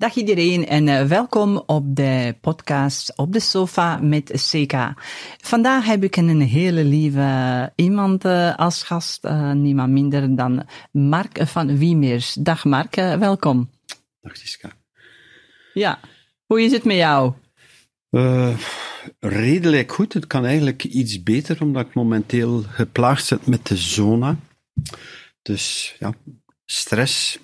Dag iedereen en uh, welkom op de podcast Op de Sofa met CK. Vandaag heb ik een hele lieve iemand uh, als gast, uh, niemand minder dan Mark van Wiemers. Dag Mark, welkom. Dag Siska. Ja, hoe is het met jou? redelijk goed. Het kan eigenlijk iets beter, omdat ik momenteel geplaagd zit met de zona. Dus ja, stress,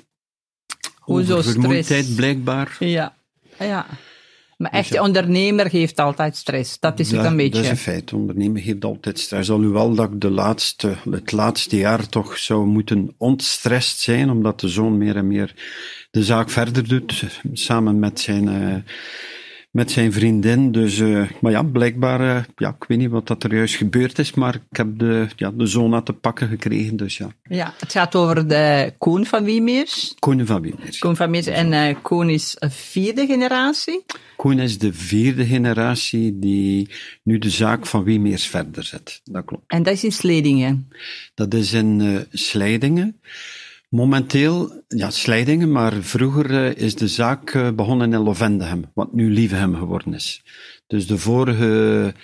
Hoezo vermoeidheid blijkbaar. Ja, ja. Maar echt, de ondernemer heeft altijd stress. Dat is het een beetje. Dat is een feit. De ondernemer heeft altijd stress. Alhoewel dat ik de laatste, het laatste jaar toch zou moeten ontstrest zijn, omdat de zoon meer en meer de zaak verder doet, samen met zijn... Uh, met zijn vriendin. Dus, uh, maar ja, blijkbaar, uh, ja, ik weet niet wat dat er juist gebeurd is, maar ik heb de, ja, de zona te pakken gekregen, dus ja. Ja, het gaat over de Koen van Wiemeers. Koen van Wiemeers. Koen van Wiemeers. En uh, Koen is een vierde generatie? Koen is de vierde generatie die nu de zaak van Wiemeers verder zet. Dat klopt. En dat is in Sledingen? Dat is in Slijdingen. Momenteel, ja, Slijdingen, maar vroeger uh, is de zaak uh, begonnen in Lovendehem, wat nu Lievehem geworden is. Dus de vorige,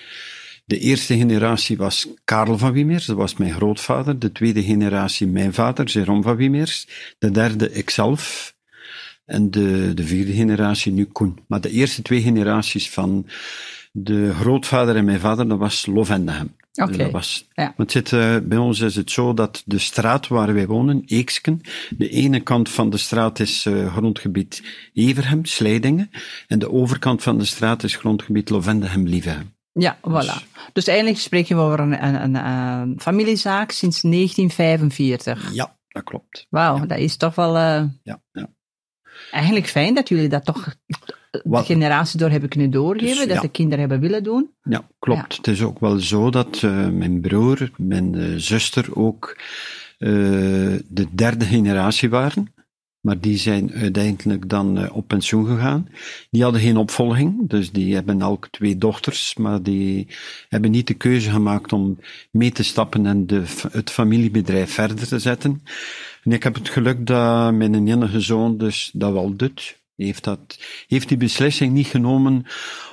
de eerste generatie was Karel van Wiemeers, dat was mijn grootvader. De tweede generatie mijn vader, Jérôme van Wiemeers. De derde ikzelf. En de, de vierde generatie nu Koen. Maar de eerste twee generaties van de grootvader en mijn vader, dat was Lovendehem. Oké. Okay. Was, ja. Want uh, bij ons is het zo dat de straat waar wij wonen, Eeksken, de ene kant van de straat is uh, grondgebied Everhem, Slijdingen, en de overkant van de straat is grondgebied Lovendehem, Lievehem. Ja, voilà. Dus, dus eigenlijk spreken we over een, een, een, een, familiezaak sinds 1945. Ja, dat klopt. Wauw, ja. dat is toch wel... Uh, ja, ja. Eigenlijk fijn dat jullie dat toch de generatie door hebben kunnen doorgeven, dus, dat ja. de kinderen hebben willen doen. Ja, klopt. Ja. Het is ook wel zo dat uh, mijn broer, mijn uh, zuster ook uh, de derde generatie waren. Maar die zijn uiteindelijk dan op pensioen gegaan. Die hadden geen opvolging, dus die hebben elk twee dochters, maar die hebben niet de keuze gemaakt om mee te stappen en de, het familiebedrijf verder te zetten. En ik heb het geluk dat mijn enige zoon dus dat wel doet heeft, dat, heeft die beslissing niet genomen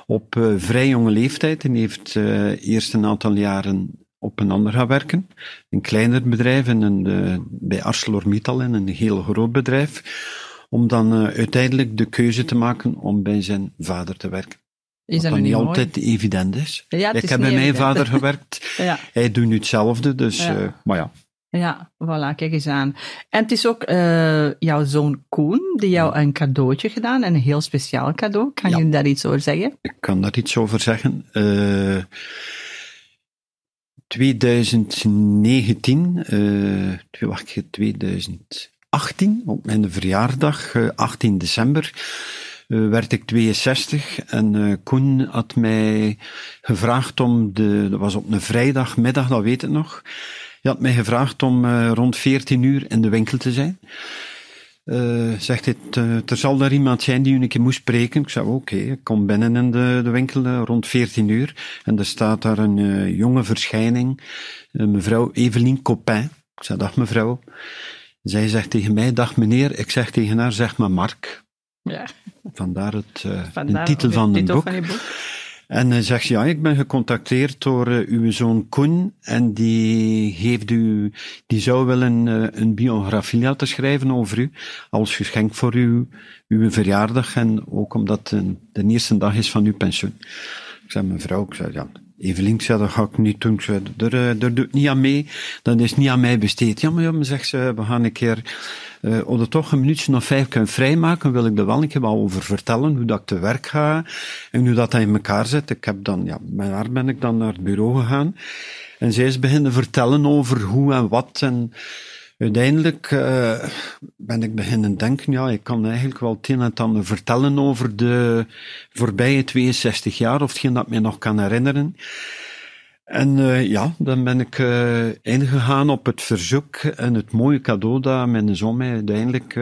op uh, vrij jonge leeftijd en heeft uh, eerst een aantal jaren op een ander gaan werken. Een kleiner bedrijf in een, uh, bij ArcelorMittal in een heel groot bedrijf. Om dan uiteindelijk de keuze te maken om bij zijn vader te werken. Is dat niet altijd evident is. Ja, ik heb bij mijn vader gewerkt. ja. Hij doet nu hetzelfde, dus, ja. maar ja. Ja, voilà, kijk eens aan. En het is ook uh, jouw zoon Koen die jou een cadeautje gedaan, een heel speciaal cadeau. Kan ja. je daar iets over zeggen? Ik kan daar iets over zeggen. Uh, 2019, uh, wacht, 2018, op mijn verjaardag, 18 december, werd ik 62 en uh, Koen had mij gevraagd om de, dat was op een vrijdagmiddag, dat weet ik nog, je had mij gevraagd om uh, rond 14 uur in de winkel te zijn. Uh, zegt hij, er zal daar iemand zijn die u een keer moest spreken. Ik zei, oké, okay. ik kom binnen in de, de winkel uh, rond 14 uur. En er staat daar een jonge verschijning, mevrouw Evelien Copin. Ik zei, dag mevrouw. Zij zegt tegen mij, dag meneer. Ik zeg tegen haar, zeg maar Mark. Ja. Vandaar het Vandaar de titel van het het boek. Van je boek. En zegt, ja, ik ben gecontacteerd door uh, uw zoon Koen en die heeft u, die zou willen uh, een biografie laten schrijven over u, als geschenk voor u, uw verjaardag en ook omdat het de eerste dag is van uw pensioen. Ik zei, mevrouw, ik zei, ja, Evelien, zei, dat ga ik niet doen. Zei, daar, daar doe ik niet aan mee, dat is niet aan mij besteed. Ja, maar ja, maar zegt ze, we gaan een keer uh, als er toch een minuutje of vijf kunnen vrijmaken, wil ik er wel een keer wel over vertellen, hoe dat ik te werk ga en hoe dat, dat in elkaar zit. Ik heb dan, ja, met haar ben ik dan naar het bureau gegaan en zij is beginnen vertellen over hoe en wat en uiteindelijk uh, ben ik beginnen denken, ja, ik kan eigenlijk wel het een en ander vertellen over de voorbije 62 jaar, of hetgeen dat mij nog kan herinneren. En uh, ja, dan ben ik uh, ingegaan op het verzoek en het mooie cadeau dat mijn zoon mij uiteindelijk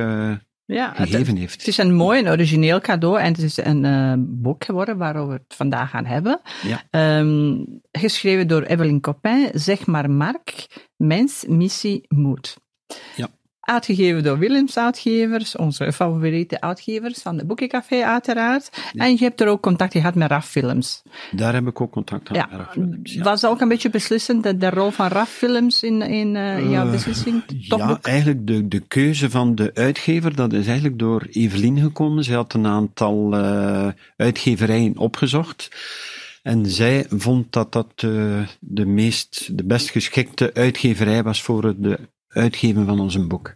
ja, gegeven het, heeft. Het is een mooi en origineel cadeau en het is een boek geworden waarover we het vandaag gaan hebben. Ja. Um, geschreven door Evelyn Copin, Zeg maar Mark, Mens, Missie, Moed. Ja. Uitgegeven door Willems Uitgevers, onze favoriete uitgevers van de Boekencafé uiteraard. En je hebt er ook contact gehad met RAF Films. Daar heb ik ook contact gehad Ja. met Raf ja. Was dat ook een beetje beslissend, de, de rol van RAF Films in, in eh, jouw Eh, beslissing? Toch ja, boek? eigenlijk de, de keuze van de uitgever, dat is eigenlijk door Evelien gekomen. Zij had een aantal eh, uitgeverijen opgezocht. En zij vond dat dat de meest, de best geschikte uitgeverij was voor de uitgeven van ons boek.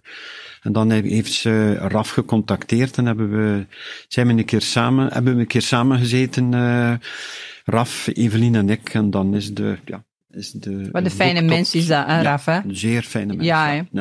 En dan heeft ze RAF gecontacteerd en hebben we, zijn we een keer samen, hebben we een keer samen gezeten, eh, RAF, Evelien en ik. En dan is de, ja, is de... Wat een fijne tot- mens is dat, Ja, Raf, hè? zeer fijne mens.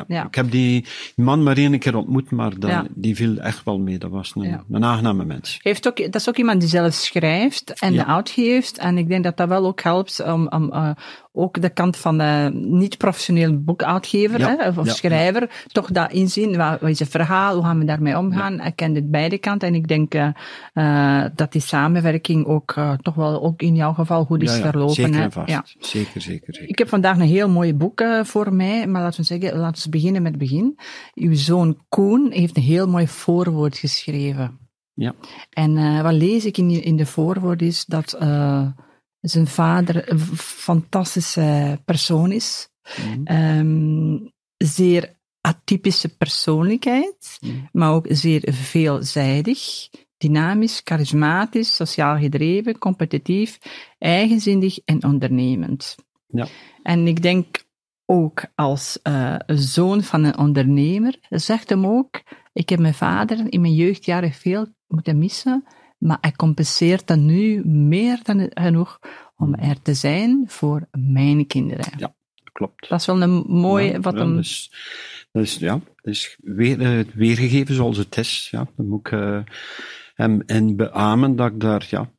Ja. Ik heb die man maar één keer ontmoet, maar Ja. die viel echt wel mee. Dat was een, een aangename mens. Heeft ook, dat is ook iemand die zelf schrijft en Ja. uitgeeft. En ik denk dat dat wel ook helpt om, om eh, ook de kant van de niet-professioneel boekuitgever Ja. hè, of Ja. schrijver toch dat inzien. Wat, wat is het verhaal? Hoe gaan we daarmee omgaan? Ik ken dit beide kanten. En ik denk eh, eh, dat die samenwerking ook eh, toch wel ook in jouw geval goed is verlopen. zeker hè. vast. Ja. Zeker, zeker, zeker. Ik heb vandaag een heel mooi boek eh, voor mij, maar laten we zeggen, laten we beginnen met het begin. Uw zoon Koen heeft een heel mooi voorwoord geschreven. Ja. En eh, wat lees ik in, in de voorwoord is dat eh, zijn vader een fantastische persoon is. Mhm. Ehm, zeer atypische persoonlijkheid, Mhm. maar ook zeer veelzijdig, dynamisch, charismatisch, sociaal gedreven, competitief, eigenzinnig en ondernemend. Ja. En ik denk ook als eh, zoon van een ondernemer, zegt hem ook, ik heb mijn vader in mijn jeugdjaren veel moeten missen, maar hij compenseert dat nu meer dan genoeg om er te zijn voor mijn kinderen. Klopt. Dat is wel een mooi, Ja, wat ja, een, dat is, dat is, ja, is weer, eh, weergegeven zoals het is. Ja, dan moet ik eh, hem en beamen dat ik daar, ja,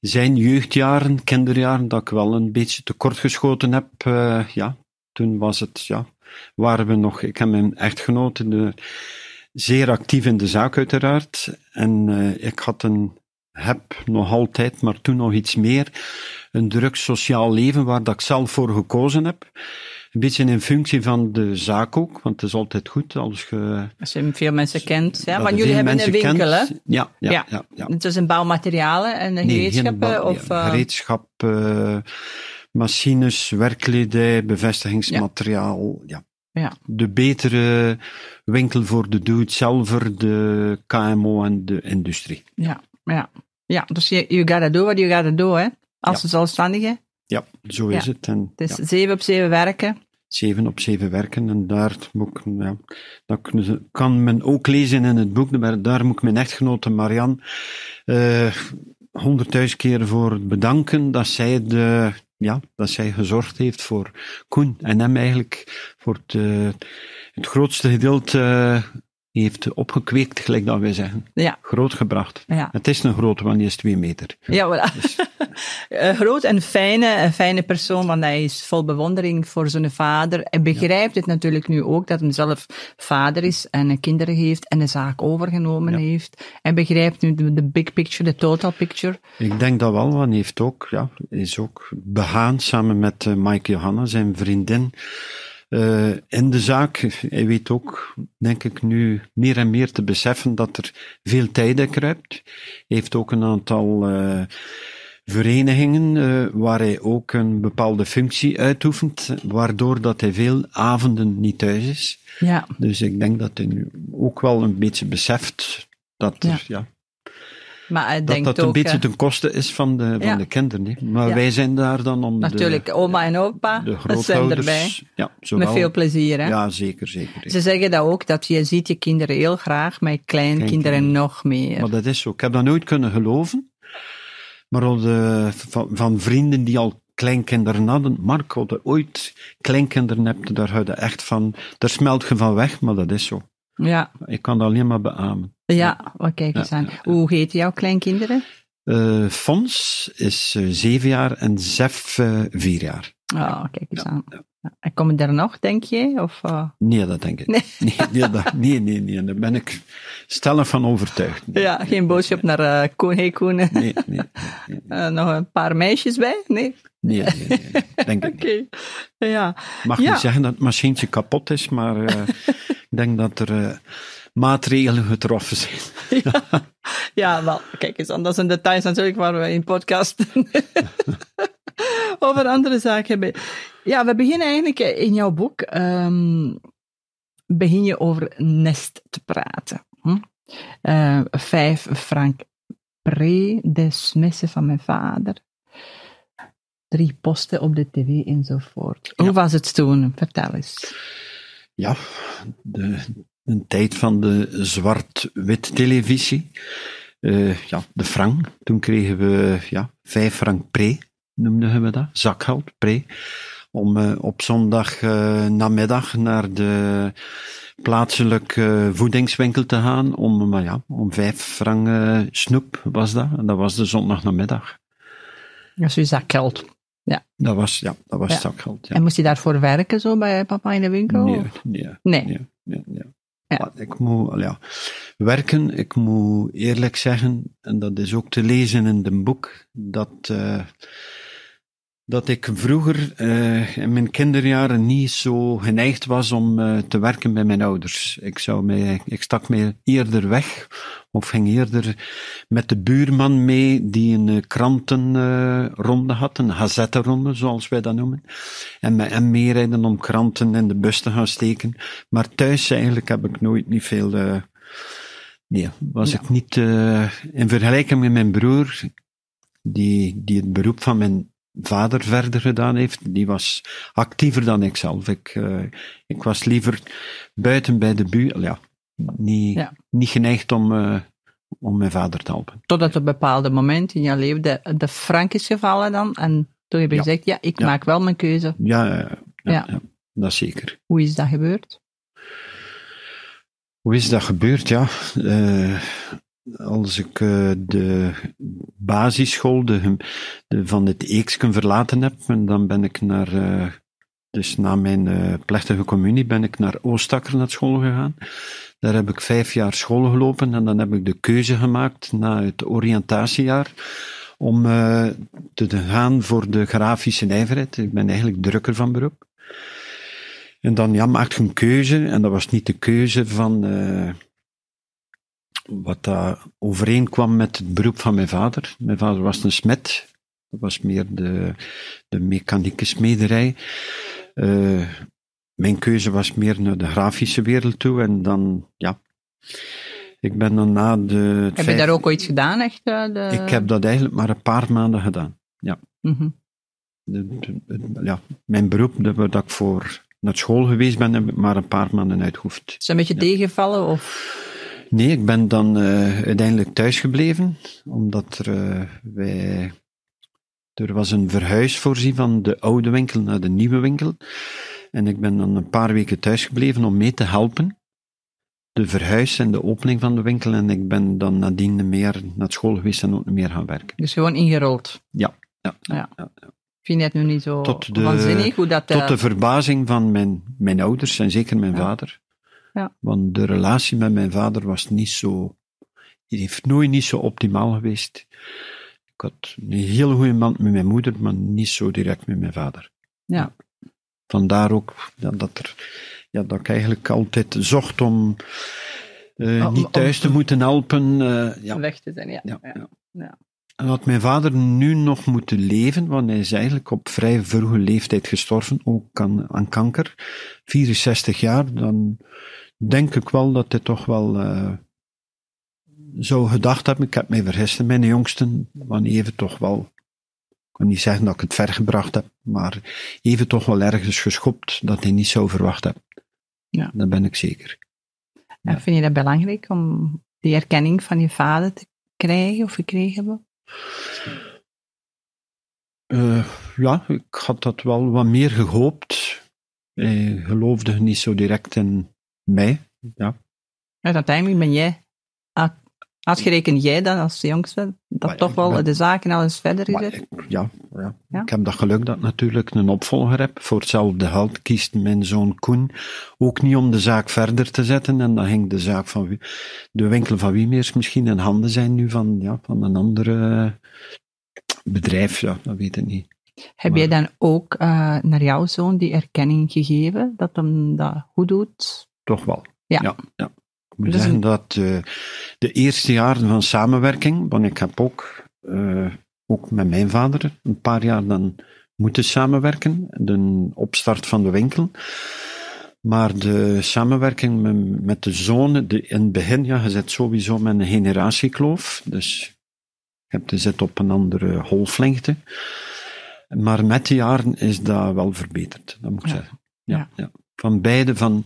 zijn jeugdjaren, kinderjaren, dat ik wel een beetje tekortgeschoten heb. eh, ja, toen was het, ja, waren we nog, ik heb mijn echtgenote de, zeer actief in de zaak uiteraard. En eh, ik had een, heb nog altijd, maar toen nog iets meer, een druk sociaal leven waar dat ik zelf voor gekozen heb. Een beetje in functie van de zaak ook, want het is altijd goed als je... als je veel mensen kent. Ja, want jullie hebben een winkel, kent. hè? Ja, ja, Ja. ja. ja, Het is een bouwmaterialen en Nee, geen gereedschappen? of, ja, eh, gereedschap, machines, werkkledij, bevestigingsmateriaal. Ja. Ja. De betere winkel voor de doe-het-zelver, de KMO en de industrie. ja, ja. ja, dus je you gotta do what you gotta do, hè? Als Ja. zelfstandige. Ja, zo Ja. is het. En, Het is ja, zeven op zeven werken. zeven op zeven werken en daar moet ik, ja, dat kan men ook lezen in het boek, maar daar moet ik mijn echtgenote Marianne eh, honderdduizend keer voor bedanken dat zij, de, ja, dat zij gezorgd heeft voor Koen en hem eigenlijk voor het, eh, het grootste gedeelte eh, heeft opgekweekt, gelijk dat wij zeggen. Ja, Grootgebracht. ja. Het is een grote, want die is twee meter. Ja, voilà. Dus- Een groot en fijne, een fijne persoon, want hij is vol bewondering voor zijn vader. En begrijpt het natuurlijk nu ook dat hij zelf vader is en kinderen heeft en de zaak overgenomen Ja. heeft. En begrijpt nu de, de big picture, de total picture. Ik denk dat wel, want hij heeft ook, ja, is ook begaan samen met eh, Mike Johanna, zijn vriendin, eh, in de zaak. Hij weet ook, denk ik, nu meer en meer te beseffen dat er veel tijd in kruipt. Hij heeft ook een aantal eh, verenigingen eh, waar hij ook een bepaalde functie uitoefent, waardoor dat hij veel avonden niet thuis is. Ja, Dus ik denk dat hij nu ook wel een beetje beseft dat er, Ja. ja, maar hij dat denkt dat een ook... beetje eh, ten koste is van de, van de kinderen. hè. Maar wij zijn daar dan om natuurlijk, oma en opa, de, zijn erbij. Ja, zowel, Met veel plezier, hè? Ja, zeker, zeker. Ze zeggen dat ook, dat je ziet je kinderen heel graag, maar kleinkinderen nog meer. Maar dat is zo. Ik heb dat nooit kunnen geloven. Maar de, van, van vrienden die al kleinkinderen hadden, Mark, als je ooit kleinkinderen hebt, daar hou je echt van, daar smelt je van weg, maar dat is zo. Ja, Ik kan dat alleen maar beamen. Ja, wat kijk eens aan. Hoe heet jouw kleinkinderen? Eh Fons is eh, zeven jaar en Zef eh, vier jaar. Oh, kijk eens Ja, aan. ja. En komen er nog, denk je? Of? Nee, dat denk ik Nee. Nee, nee, dat, nee, nee, nee, daar ben ik stellig van overtuigd. Nee, Ja, geen boodschap naar Koen. Hey Koen, nee, nee, nog een paar meisjes bij? Nee? nee, nee, nee, denk ik Oké. Ja. mag Ja. niet zeggen dat het machientje kapot is, maar ik denk dat er maatregelen getroffen zijn. ja. ja, wel, kijk eens, aan, dat zijn details natuurlijk waar we in podcast over andere zaken hebben. Ja, we beginnen eigenlijk in jouw boek, ehm, begin je over nest te praten. Hm? Eh, vijf frank pre, de van mijn vader. Drie posten op de tv enzovoort. Hoe was het toen? Vertel eens. Ja, de, een tijd van de zwart-wit televisie. Eh, ja, de frank. Toen kregen we ja, vijf frank pre, noemden we dat. Zakgeld, pre. Om eh, op zondag eh, namiddag naar de plaatselijke voedingswinkel te gaan. Om, maar ja, om vijf frank snoep was dat. En dat was de zondagnamiddag. Dat is zakgeld. Dat was, ja, dat was Ja. zakgeld. Ja. En moest je daarvoor werken zo bij papa in de winkel? Nee, of? nee, Nee. nee, nee, nee. Ik moet, ja, werken, ik moet eerlijk zeggen, en dat is ook te lezen in het boek, dat, eh, dat ik vroeger eh, in mijn kinderjaren niet zo geneigd was om eh, te werken bij mijn ouders. Ik, zou mij, ik stak mij eerder weg, of ging eerder met de buurman mee die een eh, krantenronde had, een gazettenronde zoals wij dat noemen. En met hem meerijden om kranten in de bus te gaan steken. Maar thuis eigenlijk heb ik nooit niet veel. nee, was Ja. ik niet. eh, in vergelijking met mijn broer, die, die het beroep van mijn vader verder gedaan heeft, die was actiever dan ik zelf. Ik, eh, ik was liever buiten bij de buurt. Ja, niet, Ja. niet geneigd om, eh, om mijn vader te helpen. Totdat op een bepaald moment in jouw leven de, de frank is gevallen dan. En toen heb je Ja. gezegd, ja, ik Ja. maak wel mijn keuze. Ja, ja, ja, Ja. ja, dat zeker. Hoe is dat gebeurd? Hoe is dat gebeurd? Ja, eh, als ik eh, de basisschool de, de, van het Eeksken verlaten heb, en dan ben ik naar, eh, dus na mijn eh, plechtige communie, ben ik naar Oostakker naar school gegaan. Daar heb ik vijf jaar school gelopen en dan heb ik de keuze gemaakt na het oriëntatiejaar om te gaan voor de grafische nijverheid. Ik ben eigenlijk drukker van beroep. En dan ja, maak je een keuze, en dat was niet de keuze van wat dat overeenkwam met het beroep van mijn vader. Mijn vader was een smet, dat was meer de, de mechanieke smederij. Eh, mijn keuze was meer naar de grafische wereld toe, en dan, ja, ik ben dan na de... Heb je daar ook ooit gedaan, echt? eh, De... Ik heb dat eigenlijk maar een paar maanden gedaan. De- de- de- ja, mijn beroep, dat ik voor naar school geweest ben, heb ik maar een paar maanden uitgehoefd. Is dat een beetje tegengevallen? Of... Nee, ik ben dan eh, uiteindelijk thuis gebleven, omdat er, eh, wij, er was een verhuis voorzien van de oude winkel naar de nieuwe winkel. En ik ben dan een paar weken thuis gebleven om mee te helpen. De verhuis en de opening van de winkel. En ik ben dan nadien meer naar school geweest en ook niet meer gaan werken. Dus gewoon ingerold. Ja, ja, Ja. ja. Vind je het nu niet zo Tot de- waanzinnig? Hoe dat, eh, Tot de verbazing van mijn, mijn ouders en zeker mijn Ja. vader. Ja. Want de relatie met mijn vader was niet zo. Die heeft nooit niet zo optimaal geweest. Ik had een hele goede band met mijn moeder, maar niet zo direct met mijn vader. Ja. Vandaar ook ja, dat, er, ja, dat ik eigenlijk altijd zocht om eh, niet om- thuis te moeten helpen. eh, ja, weg te zijn, ja. ja, ja. ja. Ja. En had mijn vader nu nog moeten leven, want hij is eigenlijk op vrij vroege leeftijd gestorven, ook aan, aan kanker, 64 jaar, dan denk ik wel dat hij toch wel eh, zou gedacht hebben, ik heb mij vergist in mijn jongsten, want even toch wel, ik kan niet zeggen dat ik het ver gebracht heb, maar even toch wel ergens geschopt dat hij niet zou verwacht hebben. Ja. Dat ben ik zeker. En vind je dat belangrijk om die erkenning van je vader te krijgen of gekregen hebben? Eh, ja, ik had dat wel wat meer gehoopt. Hij geloofde niet zo direct in mij. Ja, En uiteindelijk ben jij, uitgerekend jij dan als de jongste, dat Maar toch wel ben- de zaken al eens verder gezet? ik, ja, ja. Ja? ik heb dat geluk dat ik natuurlijk een opvolger heb. Voor hetzelfde geld kiest mijn zoon Koen ook niet om de zaak verder te zetten. En dan ging de zaak van de winkel van Wiemeers misschien in handen zijn nu van, ja, van een ander eh, bedrijf. Ja, dat weet ik niet. Heb Maar- jij dan ook eh, naar jouw zoon die erkenning gegeven, dat hem dat goed doet? Toch wel. Ja. ja, ja. Ik moet zeggen dat eh, de eerste jaren van samenwerking, want ik heb ook, eh, ook met mijn vader een paar jaar dan moeten samenwerken, de opstart van de winkel. Maar de samenwerking met, met de zonen, de, in het begin, ja, je zit sowieso met een generatiekloof, dus je hebt, je zit op een andere golflengte. Maar met de jaren is dat wel verbeterd, dat moet ik Ja. zeggen. Ja, Ja. ja. Van beide, van,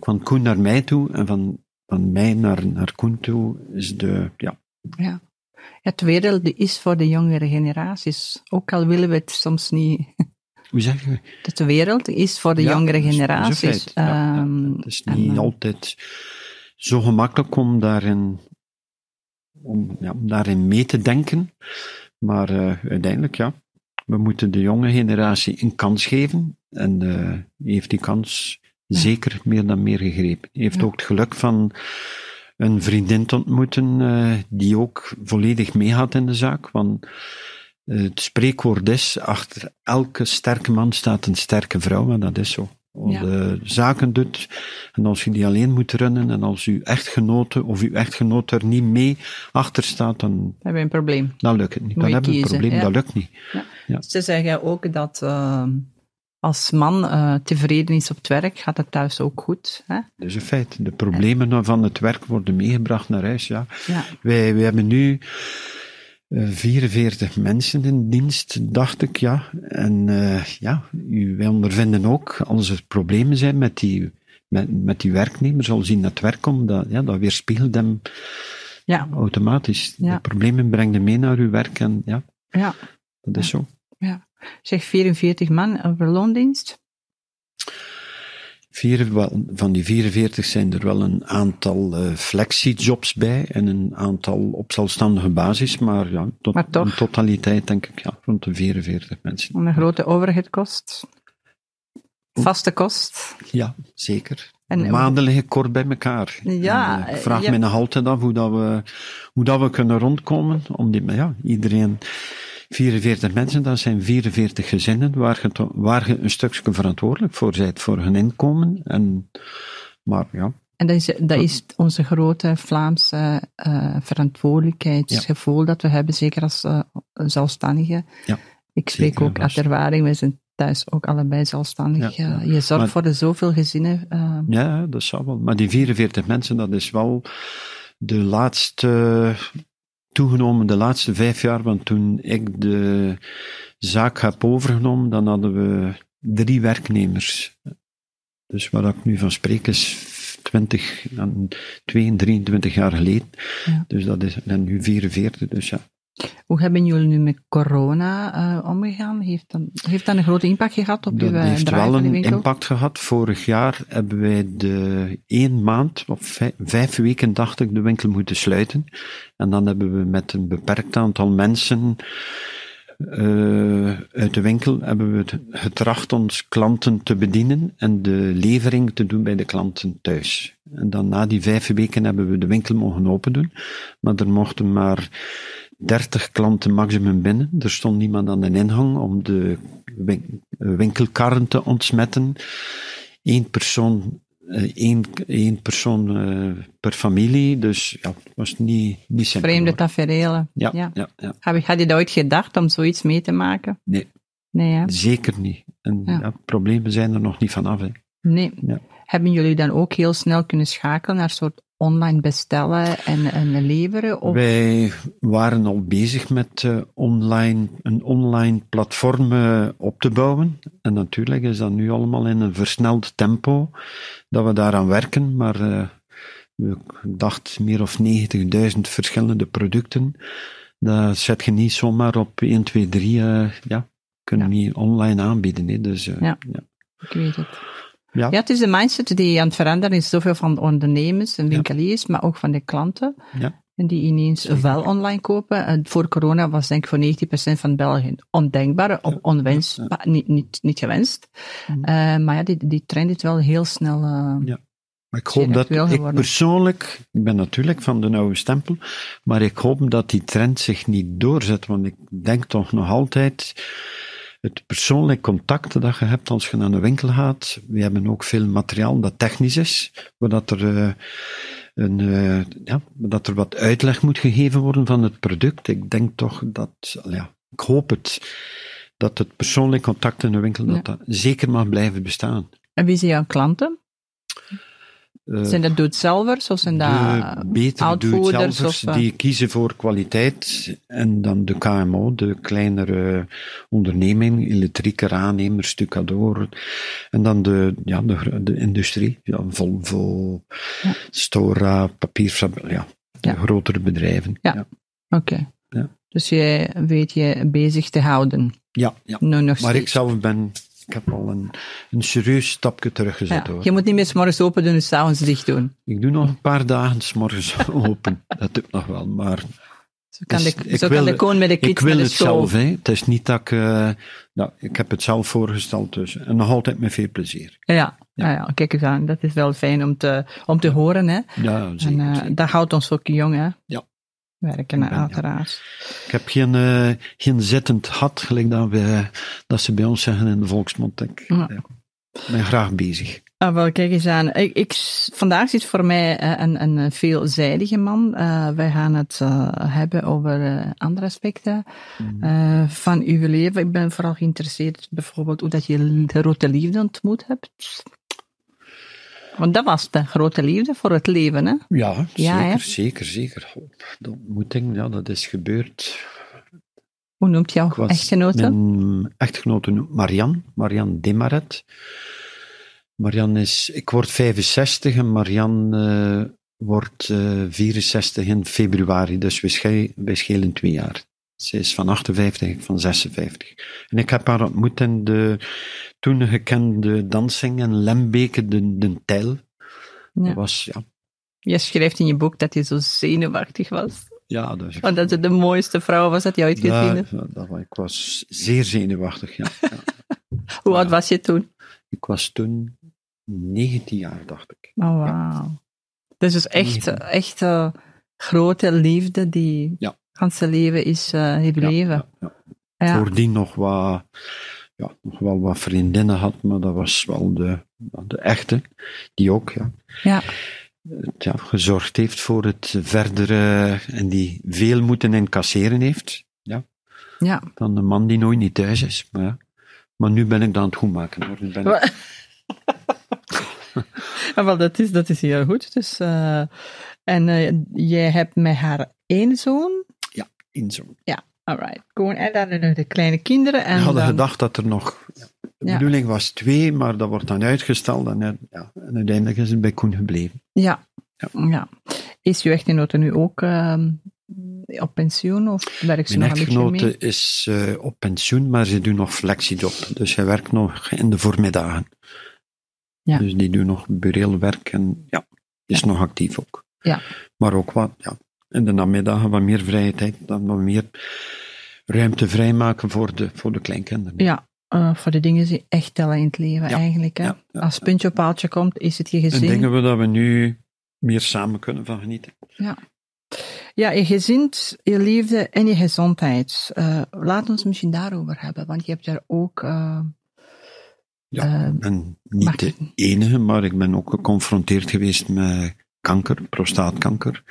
van Koen naar mij toe en van, van mij naar, naar Koen toe, is de, ja, Ja. Het wereld is voor de jongere generaties. Ook al willen we het soms niet. hoe zeg je? Dat de wereld is voor de Ja, jongere dat is- dat is een generaties. Ja, ja. Ehm, Het is niet eh, altijd zo gemakkelijk om daarin, om, ja, om daarin mee te denken. Maar eh, uiteindelijk, ja, we moeten de jonge generatie een kans geven. En die heeft die kans. Zeker meer dan meer gegrepen. Heeft ook het geluk van een vriendin te ontmoeten eh, die ook volledig meegaat in de zaak. Want eh, het spreekwoord is, achter elke sterke man staat een sterke vrouw, en dat is zo. Als Ja. je zaken doet, en als je die alleen moet runnen, en als uw echtgenote of uw echtgenoot er niet mee achter staat, dan, hebben we een probleem. dan lukt het niet. Dan je hebben we een probleem, ja. dat lukt niet. Ja. Ze zeggen ook dat ehm, als man eh, tevreden is op het werk, gaat het thuis ook goed. Hè? Dat is een feit. De problemen van het werk worden meegebracht naar huis, ja. Ja. Wij, wij hebben nu eh, 44 mensen in dienst, dacht ik, ja. En eh, ja, wij ondervinden ook, als er problemen zijn met die, met, met die werknemers, als die naar het werk komen, dat, ja, dat weerspiegelt hem Ja. automatisch. Ja. De problemen brengen mee naar uw werk en ja, ja. dat is zo. Zeg 44 man over loondienst. Vier, van die 44 zijn er wel een aantal eh flexi-jobs bij en een aantal op zelfstandige basis, maar ja, tot, Maar toch. in totaliteit denk ik ja, rond de 44 mensen. Een grote overheadkost. Vaste kost. Ja, zeker. En- de maanden liggen kort bij elkaar. Ja, En, eh, ik vraag ja. me nog altijd af hoe, dat we, hoe dat we kunnen rondkomen. Om die, ja, iedereen, 44 mensen, dat zijn 44 gezinnen waar je, to- waar je een stukje verantwoordelijk voor bent, voor hun inkomen. En, maar ja, En dat is, dat is onze grote Vlaamse eh, verantwoordelijkheidsgevoel dat we hebben, zeker als eh, zelfstandigen. Ja, Ik spreek ook uit ervaring, we zijn thuis ook allebei zelfstandig. Ja, ja. Eh, je zorgt Maar- voor de zoveel gezinnen. Ja, dat zou wel. Maar die 44 mensen, dat is wel de laatste, toegenomen de laatste vijf jaar, want toen ik de zaak heb overgenomen, dan hadden we drie werknemers. Dus waar ik nu van spreek is 20, en 22, 23 jaar geleden. Ja. Dus dat is, en nu 44, dus ja. Hoe hebben jullie nu met corona eh, omgegaan? Heeft dat, heeft dat een grote impact gehad op Dat uw eh, heeft draai wel van de een winkel? impact gehad. Vorig jaar hebben wij de één maand, of vijf, vijf weken dacht ik, de winkel moeten sluiten. En dan hebben we met een beperkt aantal mensen eh, uit de winkel hebben we het getracht ons klanten te bedienen en de levering te doen bij de klanten thuis. En dan na die vijf weken hebben we de winkel mogen open doen, maar er mochten maar 30 klanten maximum binnen. Er stond niemand aan de ingang om de eh, winkelkarren te ontsmetten. Eén persoon, eh, één, één persoon eh, per familie, dus ja, het was niet, niet simpel. Vreemde hoor. tafereelen. Ja, Ja. ja. Had je dat ooit gedacht om zoiets mee te maken? Nee. Nee, hè? zeker niet. En Ja. problemen zijn er nog niet vanaf. Hè. Nee. Hebben jullie dan ook heel snel kunnen schakelen naar soort online bestellen en, en leveren? Of? Wij waren al bezig met eh, online, een online platform eh, op te bouwen. En natuurlijk is dat nu allemaal in een versneld tempo dat we daaraan werken. Maar eh, ik dacht meer of 90.000 verschillende producten. Dat zet je niet zomaar op 1, 2, 3. eh, ja, kunnen Ja. niet online aanbieden. Hè. Dus, Ja. ja. Ik weet het. Ja. Ja, het is de mindset die aan het veranderen is, zoveel van de ondernemers en winkeliers, maar ook van de klanten. Ja. En die ineens wel online kopen. En voor corona was denk ik voor 90% van België ondenkbaar of onwensbaar, Niet, niet, niet gewenst. Mhm. Eh, maar ja, die, die trend is wel heel snel. eh, Ja. Maar ik hoop dat, ik geworden. persoonlijk, ik ben natuurlijk van de oude stempel, maar ik hoop dat die trend zich niet doorzet, want ik denk toch nog altijd, het persoonlijk contact dat je hebt als je naar een winkel gaat. We hebben ook veel materiaal dat technisch is, zodat er, uh, een, uh, ja, dat er wat uitleg moet gegeven worden van het product. Ik denk toch dat, ja, ik hoop het, dat het persoonlijk contact in de winkel dat dat zeker mag blijven bestaan. En wie zijn jouw klanten? Uh, zijn dat doet-zelvers of zijn dat betere doet-zelvers die kiezen voor kwaliteit en dan de KMO, de kleinere onderneming, elektrieker, aannemer, stucador en dan de, ja, de, de industrie, ja, Volvo, ja. Stora, papierfabriek, ja, grotere bedrijven. Ja, oké. Okay. Dus jij weet je bezig te houden? Ja, ja. No, nog maar ik zelf ben ik heb al een, een serieus stapje teruggezet. Ja, je moet niet meer s'morgens open doen en s'avonds dicht doen. Ik doe nog een paar dagen s'morgens open. Dat doe ik nog wel, maar... Zo kan, de, zo kan de koon met de kids Ik wil het zelf, hè. Het is niet dat ik... Uh, nou, ik heb het zelf voorgesteld dus. En nog altijd met veel plezier. Ja, ja. ja. ja kijk eens aan. Dat is wel fijn om te, om te horen, hè. Ja, zeker. En uh, dat houdt ons ook jong, hè. Ja werken, ben, uiteraard. Ik heb geen, uh, geen zittend had, gelijk dat, we, dat ze bij ons zeggen in de volksmond. Ik ja. ben graag bezig. Ah, wel, kijk eens aan. Ik, ik, vandaag zit voor mij uh, een, een veelzijdige man. Uh, wij gaan het hebben over andere aspecten mm. van uw leven. Ik ben vooral geïnteresseerd bijvoorbeeld hoe dat je de rode liefde ontmoet hebt. Want dat was de grote liefde voor het leven, hè? Ja, ja zeker, zeker, zeker. De ontmoeting, ja, dat is gebeurd. Hoe noemt jouw echtgenote? Mijn echtgenote Marianne, Marianne Demaret. Marianne is, ik word 65 en Marianne uh, wordt uh, eh, 64 in februari, dus we, schelen, we schelen twee jaar. Ze is van 58, ik van 56. En ik heb haar ontmoet in de toen gekende dansing in Lembeke, de, de Tijl. Ja. Was, ja. Je schrijft in je boek dat je zo zenuwachtig was. Ja, dat Want dat ze de mooiste vrouw was dat je ooit gezien hebt. Ja, dat, ik was zeer zenuwachtig, ja. ja. Hoe oud was je toen? Ik was toen 19 jaar, dacht ik. Oh, wauw. Dus is echt, echt uh, grote liefde die ja. Zijn leven is gebleven. Ja, ja, Voordien nog wat ja, nog wel wat vriendinnen had, maar dat was wel de, de echte, die ook ja, ja. ja, gezorgd heeft voor het verdere en die veel moeten incasseren heeft. Ja. Ja. Dan de man die nooit niet thuis is. Maar, ja. maar nu ben ik dan het goed maken. Hoor. Nu ben ik... ja, wel, dat, is, dat is heel goed. Dus, uh, en uh, jij hebt met haar één zoon? Ja, Alright, gewoon en dan de kleine kinderen. En We hadden dan... gedacht dat er nog. De ja. bedoeling was twee, maar dat wordt dan uitgesteld. En, ja, en uiteindelijk is het bij Koen gebleven. Ja. ja. ja. Is uw echtgenote nu ook uh, op pensioen of werkt ze Mijn nog een beetje mee? is uh, op pensioen, maar ze doet nog flexiejob. Dus hij werkt nog in de voormiddagen. Ja. Dus die doet nog bureel werk en ja, is nog actief ook. Ja. Maar ook wat, ja, in de namiddagen wat meer vrije tijd, dan wat meer ruimte vrijmaken voor de, voor de kleinkinderen. Ja, uh, voor de dingen die echt tellen in het leven eigenlijk. Hè? Ja, ja, Als puntje op paaltje komt, is het je gezin. En denken we dat we nu meer samen kunnen van genieten. Ja. Ja, je gezin, je liefde en je gezondheid. Uh, laat ons misschien daarover hebben, want je hebt daar ook... Uh, ja, en niet de enige, maar ik ben ook geconfronteerd geweest met kanker, prostaatkanker.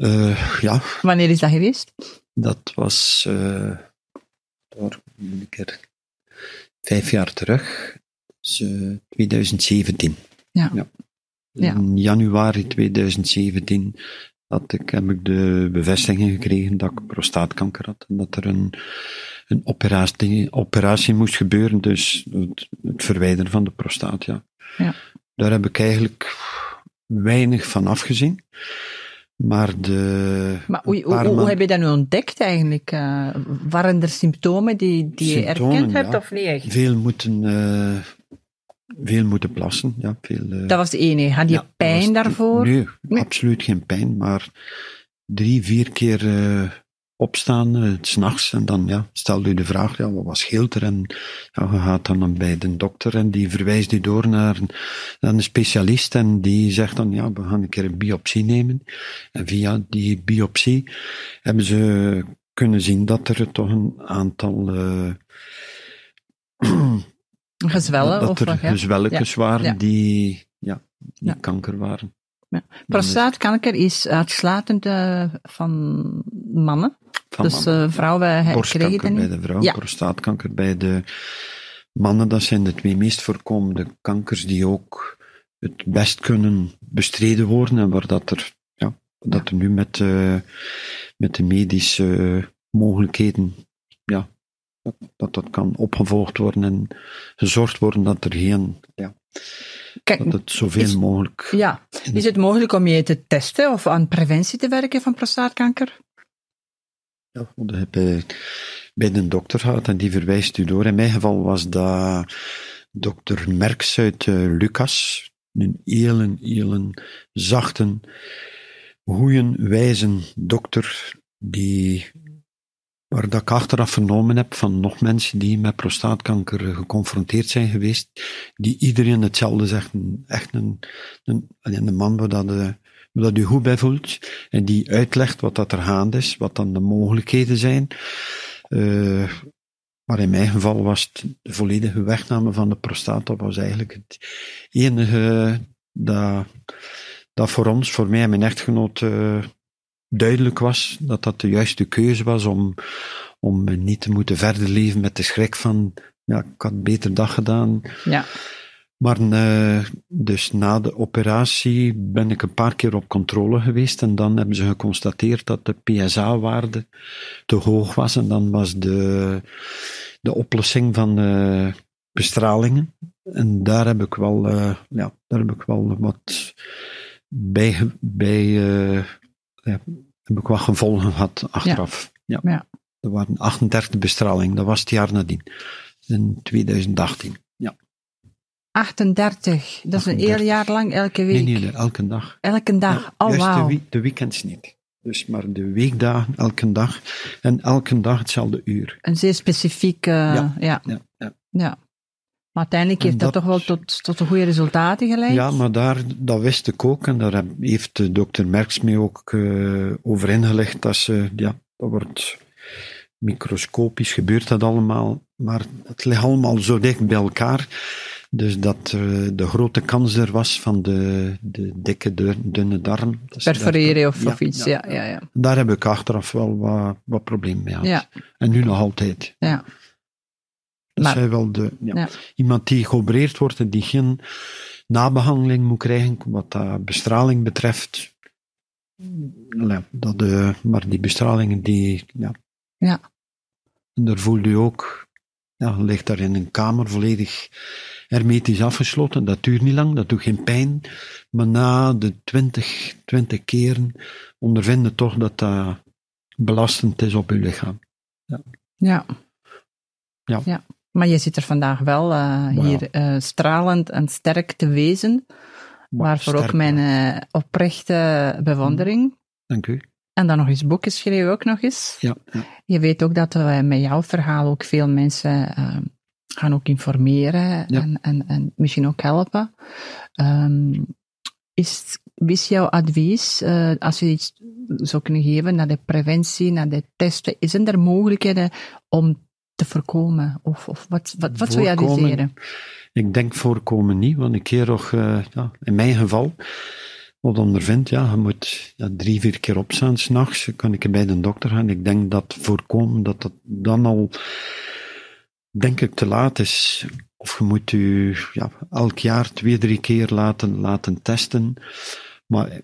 Uh, ja. Wanneer is dat geweest? Dat was uh, door een keer vijf jaar terug, dus, uh, 2017. Ja. ja. In januari 2017 had ik, heb ik de bevestiging gekregen dat ik prostaatkanker had en dat er een, een operatie, operatie moest gebeuren, dus het, het verwijderen van de prostaat. Ja. ja. Daar heb ik eigenlijk weinig van afgezien. Maar de. Maar hoe, hoe, hoe, heb je dat nu ontdekt eigenlijk? Uh, waren er symptomen die, die je erkend hebt of niet echt? Veel moeten, uh, veel moeten plassen. Ja, veel, uh, dat was de ene. Had je ja, pijn daarvoor? Nee, nee, absoluut geen pijn. Maar drie, vier keer opstaan, uh, s'nachts, en dan ja, stel je de vraag, ja, wat scheelt er? En ja, je gaat dan bij de dokter en die verwijst je door naar een, naar een specialist en die zegt dan, ja, we gaan een keer een biopsie nemen. En via die biopsie hebben ze kunnen zien dat er toch een aantal uh, gezwellen dat of ja. waren Ja. die, ja, die kanker waren. Ja. Prostaatkanker is uitsluitend eh, van mannen. Van dus mannen. eh, vrouwen krijgen Borstkanker het bij de vrouw, Ja. prostaatkanker bij de mannen. Dat zijn de twee meest voorkomende kankers die ook het best kunnen bestreden worden en waar dat er, ja, dat er nu met, eh, met de medische mogelijkheden, ja, dat, dat dat kan opgevolgd worden en gezorgd worden dat er geen, ja, Kijk, dat het zoveel Is- mogelijk. ja. Is het mogelijk om je te testen of aan preventie te werken van prostaatkanker? Ja, want je bij, bij de dokter gaat en die verwijst u door. In mijn geval was dat dokter Merks uit eh, Lucas. Een hele, hele zachte, goeie, wijze dokter die, waar dat ik achteraf vernomen heb van nog mensen die met prostaatkanker eh, geconfronteerd zijn geweest, die iedereen hetzelfde zegt. Echt een, een, een man waar dat, eh, dat u goed bij voelt en die uitlegt wat dat er gaande is, wat dan de mogelijkheden zijn. Eh, maar in mijn geval was het de volledige wegname van de prostaat, dat was eigenlijk het enige dat, dat voor ons, voor mij en mijn echtgenoot, duidelijk was dat dat de juiste keuze was om, om niet te moeten verder leven met de schrik van, ja, ik had een beter dag gedaan, Ja. maar eh, dus na de operatie ben ik een paar keer op controle geweest en dan hebben ze geconstateerd dat de PSA-waarde te hoog was en dan was de, de oplossing van eh, bestralingen. En daar heb ik wel, eh, ja, daar heb ik wel wat bij, bij ja, heb ik wat gevolgen gehad achteraf. Ja. Ja. Er waren 38 bestralingen, dat was het jaar nadien, in 2018. Ja. 38. Dat is een 38. heel jaar lang elke week. nee, nee, elke dag. Elke dag. Ja, oh, de, wauw. de weekends niet. Dus maar de weekdagen, elke dag. En elke dag hetzelfde uur. Een zeer specifiek. eh, ja. Ja. Ja, ja. Maar uiteindelijk heeft dat, dat- toch wel tot, tot de goede resultaten geleid? ja, maar daar, dat wist ik ook. En daar heeft de dokter Merks mij ook eh, over ingelegd. Dat ze, ja, dat wordt microscopisch, gebeurt dat allemaal. Maar het ligt allemaal zo dicht bij elkaar. Dus dat eh, de grote kans er was van de, de dikke, dun- dunne darm. Perforeren of, Ja, of iets. Ja, ja, ja. Daar heb ik achteraf wel wat, wat problemen mee gehad. Ja, En nu nog altijd. ja. Dat Maar- zijn wel de, ja. Ja. Iemand die geopereerd wordt en die geen nabehandeling moet krijgen, wat dat bestraling betreft. Ja, dat, eh, maar die bestralingen, die, ja. Ja. En daar voelt u ook, ja, je ligt daar in een kamer volledig hermetisch afgesloten. Dat duurt niet lang, dat doet geen pijn. Maar na de twintig, twintig keren ondervinden toch dat dat belastend is op uw lichaam. Ja. Ja. Maar je zit er vandaag wel eh, hier eh, stralend en sterk te wezen. Waarvoor ook mijn eh, oprechte bewondering. Dank u. En dan nog eens boeken schreeuwen ook nog eens. Ja, ja. Je weet ook dat we met jouw verhaal ook veel mensen gaan ook informeren Ja. en, en, en misschien ook helpen. Ehm, is, is jouw advies, als je iets zou kunnen geven naar de preventie, naar de testen, is er mogelijkheden om te voorkomen? Of, of wat, wat, wat zou je adviseren? Ik denk voorkomen niet, want een keer nog, eh, ja, in mijn geval, wat ondervindt, ja, je moet ja, drie, vier keer opstaan s'nachts, kan ik bij de dokter gaan. Ik denk dat voorkomen, dat dat dan al, denk ik, te laat is. Of je moet u ja, elk jaar twee, drie keer laten, laten testen. Maar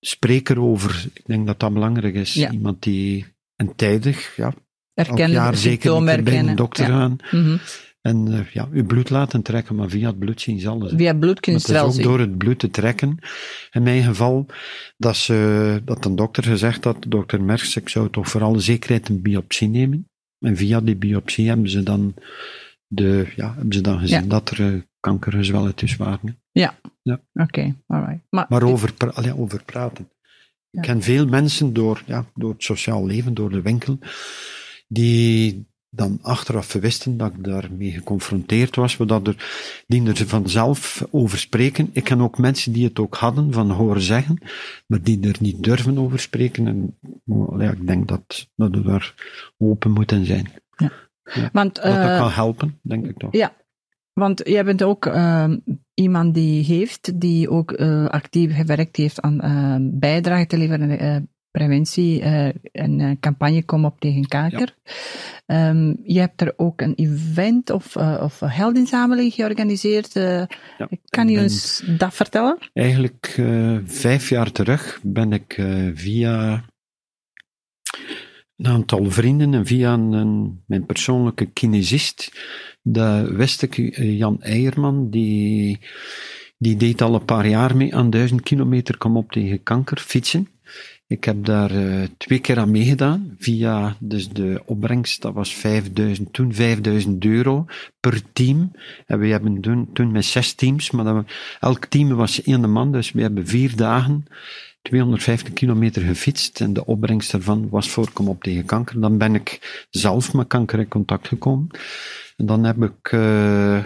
spreek erover, ik denk dat dat belangrijk is. Ja. Iemand die en tijdig, ja, elk Erkennen, jaar zeker herkennen. een dokter Ja. gaan. Mhm. En eh, ja, uw bloed laten trekken, maar via het bloed zien ze alles. Via bloed het het wel is ook zien. door het bloed te trekken. In mijn geval, dat, ze, dat een dokter gezegd had, dokter Merks, ik zou toch voor alle zekerheid een biopsie nemen. En via die biopsie hebben ze dan, de, ja, hebben ze dan gezien Ja. dat er uh, kankergezwelletjes waren. Oké, alright. Maar, Maar over, pra- allee, over praten. Ja. Ik ken veel mensen door, ja, door het sociaal leven, door de winkel, die, dan achteraf wisten dat ik daarmee geconfronteerd was, dat er, die er vanzelf over spreken. Ik ken ook mensen die het ook hadden, van horen zeggen, maar die er niet durven over spreken. En ja, ik denk dat, dat we daar open moeten zijn. Ja. Ja. Want, Dat dat eh, kan helpen, denk ik toch. Ja, want jij bent ook ehm, iemand die heeft, die ook eh, actief gewerkt heeft aan eh, bijdrage te leveren eh, preventie eh, en eh, campagne Kom op tegen kanker. Ehm, je hebt er ook een event of, eh, of een heldinzameling georganiseerd. Ja, kan je ons dat vertellen? Eigenlijk vijf jaar terug ben ik via een aantal vrienden en via een, mijn persoonlijke kinesist, dat wist ik, Jan Eierman, die, die deed al een paar jaar mee aan duizend kilometer kom op tegen kanker fietsen. Ik heb daar eh, twee keer aan meegedaan, via dus de opbrengst, dat was 5000, toen 5000 euro per team. En we hebben toen, toen met zes teams, maar dat elk team was één man, dus we hebben vier dagen 250 kilometer gefietst en de opbrengst daarvan was voor Kom op tegen kanker. Dan ben ik zelf met kanker in contact gekomen. En dan heb ik, eh,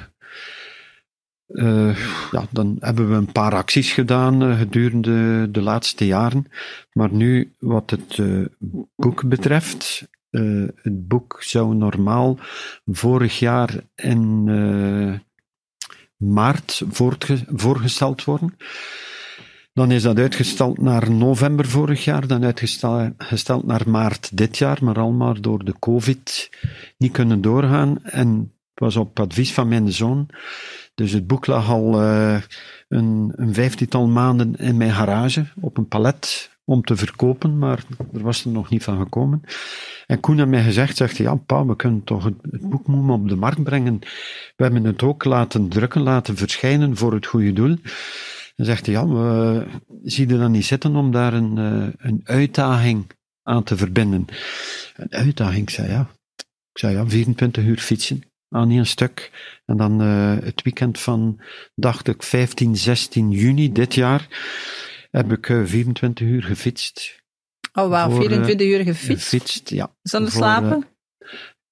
eh, ja, dan hebben we een paar acties gedaan eh, gedurende de laatste jaren. Maar nu, wat het eh, boek betreft, het boek zou normaal vorig jaar in maart voorgesteld worden. Dan is dat uitgesteld naar november vorig jaar, dan uitgesteld gesteld naar maart dit jaar, maar allemaal door de COVID niet kunnen doorgaan. En was op advies van mijn zoon. Dus het boek lag al eh, een, een vijftiental maanden in mijn garage op een palet om te verkopen, maar er was er nog niet van gekomen. En Koen had mij gezegd, zegt hij, ja pa, we kunnen toch het, boek op de markt brengen. We hebben het ook laten drukken, laten verschijnen voor het goede doel. Dan zegt hij, ja, we, zie je dan niet zitten om daar een, eh, een uitdaging aan te verbinden? Een uitdaging, ik zei ja. Ik zei ja, 24 uur fietsen aan één stuk. En dan eh, het weekend van, dacht ik, 15, 16 juni dit jaar, heb ik eh, 24 uur gefietst. Oh wauw, Voor, eh, 24 uur gefietst. Gefietst, ja. Zonder voor, slapen?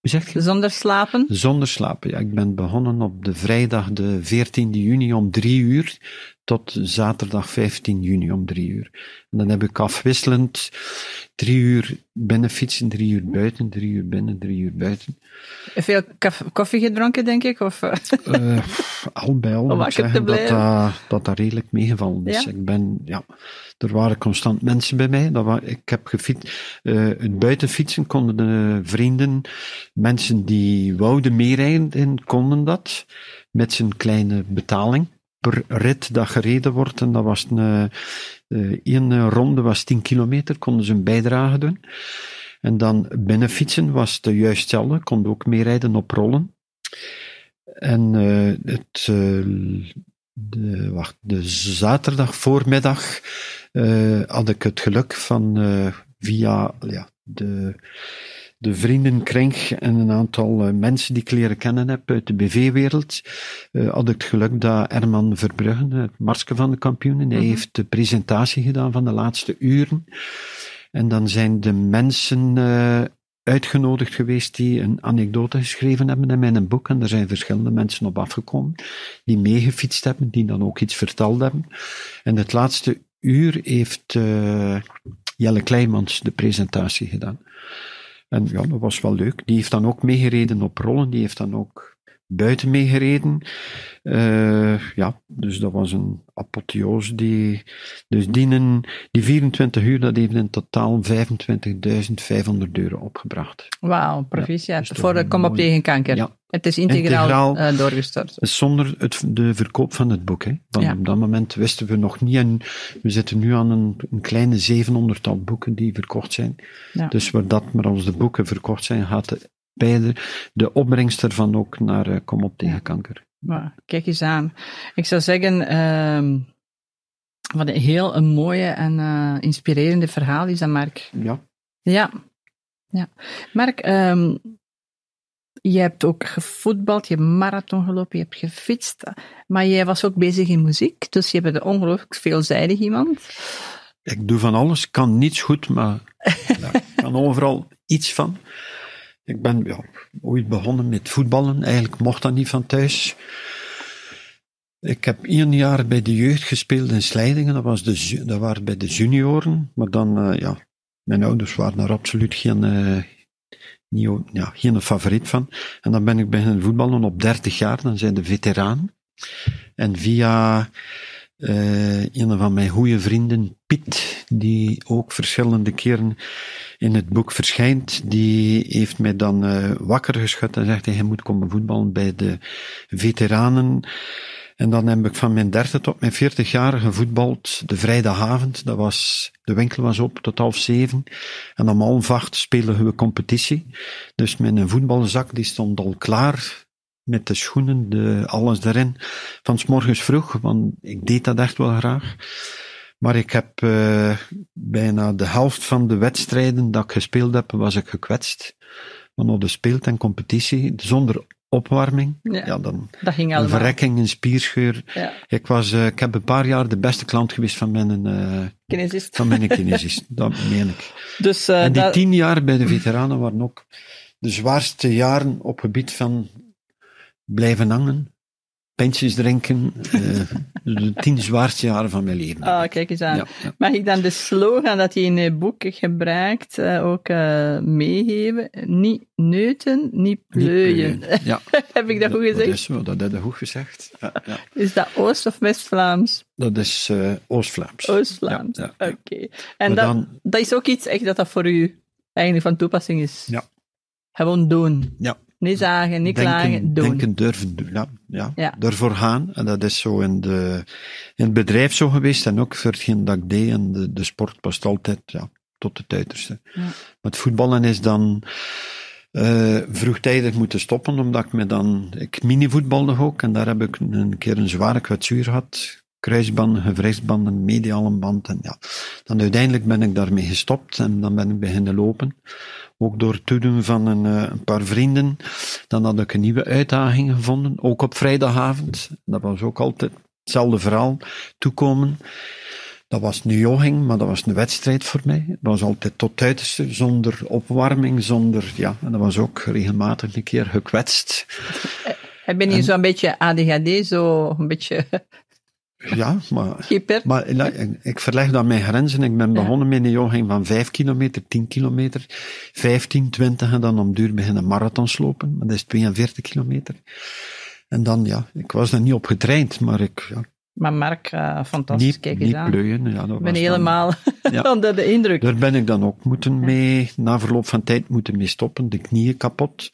Hoe zeg je? Zonder slapen? Zonder slapen. Ja, ik ben begonnen op de vrijdag de 14 juni om drie uur tot zaterdag 15 juni om drie uur. En dan heb ik afwisselend drie uur binnen fietsen, drie uur buiten, drie uur binnen, drie uur buiten. Veel koffie gedronken, denk ik? Of, eh, Eh, al bij al Om moet ik te zeggen dat dat, dat redelijk meegevallen is. Ja? Ik ben, ja, er waren constant mensen bij mij. Dat wa- ik heb gefietst. eh, het buitenfietsen konden de vrienden, mensen die wouden meerijden, konden dat. Met zijn kleine betaling rit dat gereden wordt. En dat was een, eh, eh, één ronde was 10 kilometer, konden ze een bijdrage doen. En dan binnen fietsen was het juist hetzelfde, konden ook meerijden op rollen. En eh, het, eh, de, wacht, de zaterdag voormiddag eh, had ik het geluk van eh, via ja, de, de vriendenkring en een aantal eh, mensen die ik leren kennen heb uit de BV-wereld, eh, had ik het geluk dat Herman Verbruggen, het marsje van de kampioenen, hij Mhm. heeft de presentatie gedaan van de laatste uren. En dan zijn de mensen eh, uitgenodigd geweest die een anekdote geschreven hebben in mijn boek. En er zijn verschillende mensen op afgekomen die meegefietst hebben, die dan ook iets verteld hebben. En het laatste uur heeft Jelle Kleimans de presentatie gedaan. En ja, dat was wel leuk. Die heeft dan ook meegereden op rollen, die heeft dan ook buiten meegereden. Eh, ja, dus dat was een apotheose. Die, dus die, een- die 24 uur, dat heeft in totaal 25.500 euro opgebracht. Wauw, proficiat. is toch Voor de Kom op tegen kanker. Ja. Het is integraal, Integraal. eh, doorgestort. Zonder het, de verkoop van het boek. Hè. Want Ja. op dat moment wisten we nog niet. En we zitten nu aan een, een kleine 700-tal boeken die verkocht zijn. Ja. Dus waar dat maar als de boeken verkocht zijn, gaat de, beide, de opbrengst ervan ook naar eh, Kom op tegen kanker. Maar kijk eens aan. Ik zou zeggen, ehm, wat een heel een mooie en eh, inspirerende verhaal is dat, Mark. Ja. Ja. ja. Mark, ehm, je hebt ook gevoetbald, je hebt marathon gelopen, je hebt gefietst. Maar jij was ook bezig in muziek, dus je bent een ongelooflijk veelzijdig iemand. Ik doe van alles, kan niets goed, maar ja, ik kan overal iets van. Ik ben ja, ooit begonnen met voetballen. Eigenlijk mocht dat niet van thuis. Ik heb één jaar bij de jeugd gespeeld in Slijdingen. Dat, was de, dat waren bij de junioren. Maar dan, uh, ja, mijn ouders waren er absoluut geen, uh, niet, ja, geen favoriet van. En dan ben ik beginnen voetballen op 30 jaar. Dan zijn de veteraan. En via uh, een van mijn goede vrienden, Piet, die ook verschillende keren in het boek verschijnt, die heeft mij dan uh, wakker geschud en zegt, hij moet komen voetballen bij de veteranen. En dan heb ik van mijn derde tot mijn veertig jaar gevoetbald de vrijdagavond. Dat was, de winkel was op tot half zeven. En om half acht speelden we competitie. Dus mijn voetbalzak die stond al klaar met de schoenen, de, alles erin, van s morgens vroeg, want ik deed dat echt wel graag. Maar ik heb uh, bijna de helft van de wedstrijden dat ik gespeeld heb, was ik gekwetst. Want op de speelt en competitie, zonder opwarming, ja, ja dan dat ging een verrekking, een spierscheur. Ja. Ik, was, uh, ik heb een paar jaar de beste klant geweest van mijn, uh, kinesist. Van mijn kinesist, dat meen ik. Dus, en die dat... tien jaar bij de veteranen waren ook de zwaarste jaren op gebied van blijven hangen, pintjes drinken, uh, de tien zwaarste jaren van mijn leven. Ah, kijk eens aan. Ja, ja. Mag ik dan de slogan dat je in het boek gebruikt uh, ook uh, meegeven? Niet neuten, niet pleuien. Ja. heb ik dat, goed gezegd? Dat is zo, dat heb je goed gezegd. Ja, ja. Is dat Oost- of West-Vlaams? Dat is Oost-Vlaams. Oost-Vlaams, oké. Okay. En dat, dan, dat is ook iets echt dat dat voor u eigenlijk van toepassing is? Ja. Gewoon doen. Ja. Niet zagen, niet denken, klagen, doen. Denken, durven doen, ja, ja, ja. Ervoor gaan. En dat is zo in, de, in het bedrijf zo geweest. En ook voor hetgeen dat ik deed. En de, de sport was altijd ja, tot het uiterste. Ja. Met voetballen is dan uh, vroegtijdig moeten stoppen. Omdat ik me dan... Ik minivoetbalde ook. En daar heb ik een keer een zware kwetsuur gehad. Kruisbanden, gewrichtsbanden, mediale band. En ja, dan uiteindelijk ben ik daarmee gestopt. En dan ben ik beginnen lopen ook door het toedoen van een, een, paar vrienden. Dan had ik een nieuwe uitdaging gevonden, ook op vrijdagavond. Dat was ook altijd hetzelfde verhaal, toekomen. Dat was een jogging, maar dat was een wedstrijd voor mij. Dat was altijd tot uiterste, zonder opwarming, zonder, ja, en dat was ook regelmatig een keer gekwetst. Ben je zo'n beetje ADHD, zo een beetje ja, maar, maar ik verleg dan mijn grenzen. Ik ben begonnen met een jogging van 5 kilometer, 10 kilometer, 15, 20 en dan om duur beginnen marathons lopen. Maar dat is 42 kilometer. En dan, ja, ik was er niet op getraind, maar ik... Ja, maar Mark, uh, fantastisch, niet, kijk eens niet aan. pleuien, ja, dat ik ben helemaal ja. onder de indruk. Daar ben ik dan ook moeten mee, na verloop van tijd moeten mee stoppen, de knieën kapot.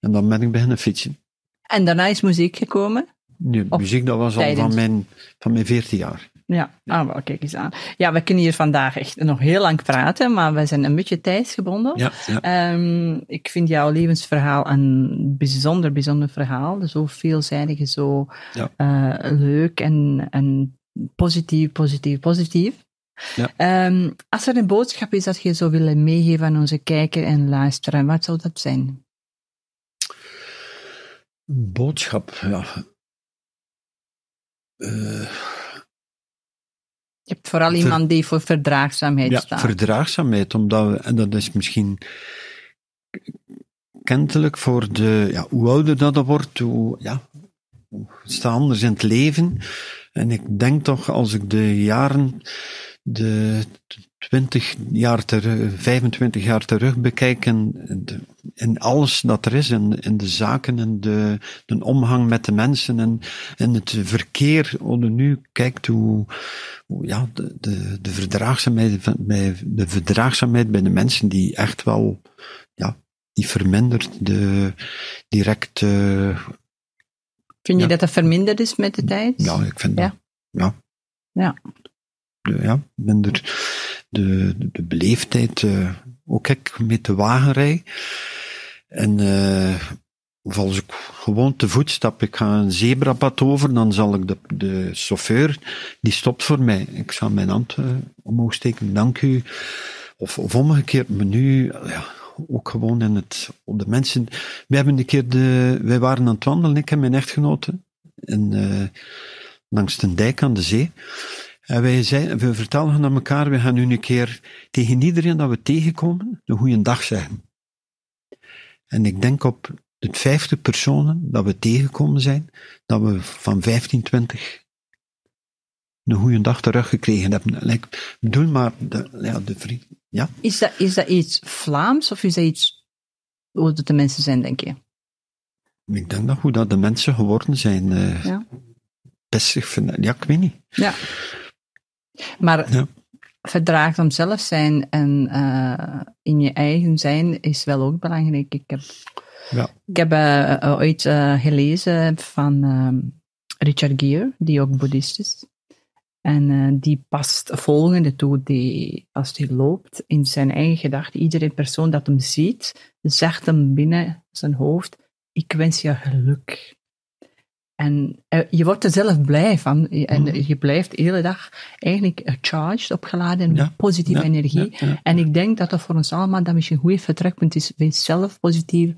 En dan ben ik beginnen fietsen. En daarna is muziek gekomen? Nee, muziek dat was al van mijn, van mijn 14 jaar. Ja, ah, wel, kijk eens aan. Ja, we kunnen hier vandaag echt nog heel lang praten, maar we zijn een beetje tijdsgebonden. Ja, ja. Um, ik vind jouw levensverhaal een bijzonder, bijzonder verhaal. Zo veelzijdig, zo ja. uh, leuk en, en positief, positief, positief. Ja. Um, als er een boodschap is dat je zou willen meegeven aan onze kijker en luisteraar, wat zou dat zijn? Boodschap, ja. Je hebt vooral iemand die voor verdraagzaamheid ja, staat. verdraagzaamheid, omdat we, en dat is misschien kentelijk voor de, ja, hoe ouder dat wordt, hoe, ja, hoe staat anders in het leven. En ik denk toch, als ik de jaren, de 20 jaar terug, 25 jaar terug bekijk en, en alles dat er is, en, en de zaken en de, de omgang met de mensen en, en het verkeer, hoe je nu kijkt hoe, hoe ja, de, de, de, verdraagzaamheid, bij, de verdraagzaamheid bij de mensen die echt wel, ja, die vermindert, de direct. Uh, Vind je ja. dat dat verminderd is met de tijd? Ja, ik vind Ja. dat. Ja. Ja. Ja, minder de, de, beleefdheid, uh, ook ik met de wagenrij. En uh, of als ik gewoon te voet stap, ik ga een zebrapad over, dan zal ik de, de chauffeur, die stopt voor mij. Ik zal mijn hand uh, omhoog steken, dank u. Of, of omgekeerd, maar nu, ja, ook gewoon in het, op de mensen. We hebben een keer de, wij waren aan het wandelen, ik en mijn echtgenote, en, langs de dijk aan de zee. En wij zei, we vertelden aan elkaar, we gaan nu een keer tegen iedereen dat we tegenkomen, een goede dag zeggen. En ik denk op de 50 personen dat we tegengekomen zijn, dat we van 15, 20 een goede dag teruggekregen hebben. Like, bedoel maar, de, ja, de vriend, ja. Is dat, is dat iets Vlaams of is dat iets hoe dat de mensen zijn, denk je? Ik denk dat hoe dat de mensen geworden zijn. Uh, ja. Ja, ik weet niet. Ja. Maar ja. verdraagzaam zelf zijn en uh, in je eigen zijn is wel ook belangrijk. Ik heb, ja. ik heb uh, ooit gelezen van ehm, Richard Gere, die ook boeddhist is. En die past volgende toe, die, als hij loopt in zijn eigen gedachten, iedere persoon dat hem ziet, zegt hem binnen zijn hoofd, ik wens je geluk. En uh, je wordt er zelf blij van. En mm. je blijft de hele dag eigenlijk charged, opgeladen met positieve energie. en ik denk dat dat voor ons allemaal dat misschien een goed vertrekpunt is. Wees zelf positief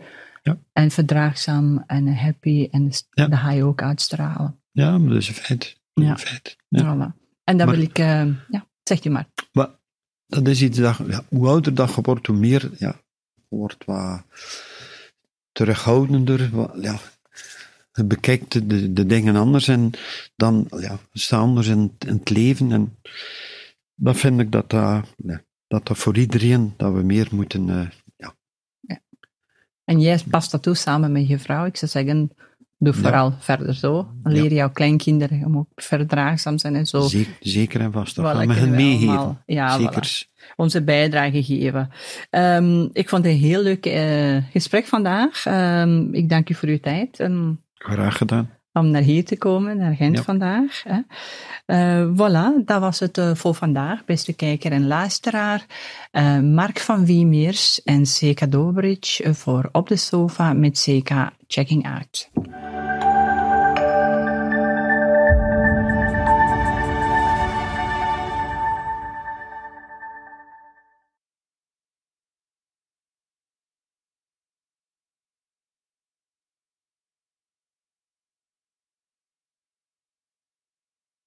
en verdraagzaam en happy. En dat ga je ook uitstralen. Ja, maar dat is een feit. Ja. feit. Voilà. En dan wil ik, uh, ja, zeg je maar. maar dat is iets dat, hoe ouder dat je wordt, hoe meer, ja, wordt wat terughoudender. Wat, ja, bekijkt de, de dingen anders en dan ja, staan anders in, in, het leven. En dat vind ik dat dat, ja, dat, dat voor iedereen, dat we meer moeten. Uh, ja. ja. En jij past dat toe samen met je vrouw. Ik zou zeggen, doe vooral verder zo. Leer jouw kleinkinderen om ook verdraagzaam zijn en zo. Zeker, zeker en vast. Dat gaan we hen meegeven. Ja, zeker. Onze bijdrage geven. Um, ik vond het een heel leuk uh, gesprek vandaag. Um, ik dank u voor uw tijd. Graag gedaan. Om naar hier te komen, naar Gent vandaag. Hè. Uh, voilà, dat was het uh, voor vandaag, beste kijker en luisteraar. Uh, Mark van Wiemeers en Seka Dobridge voor Op de Sofa met Seka Checking Out.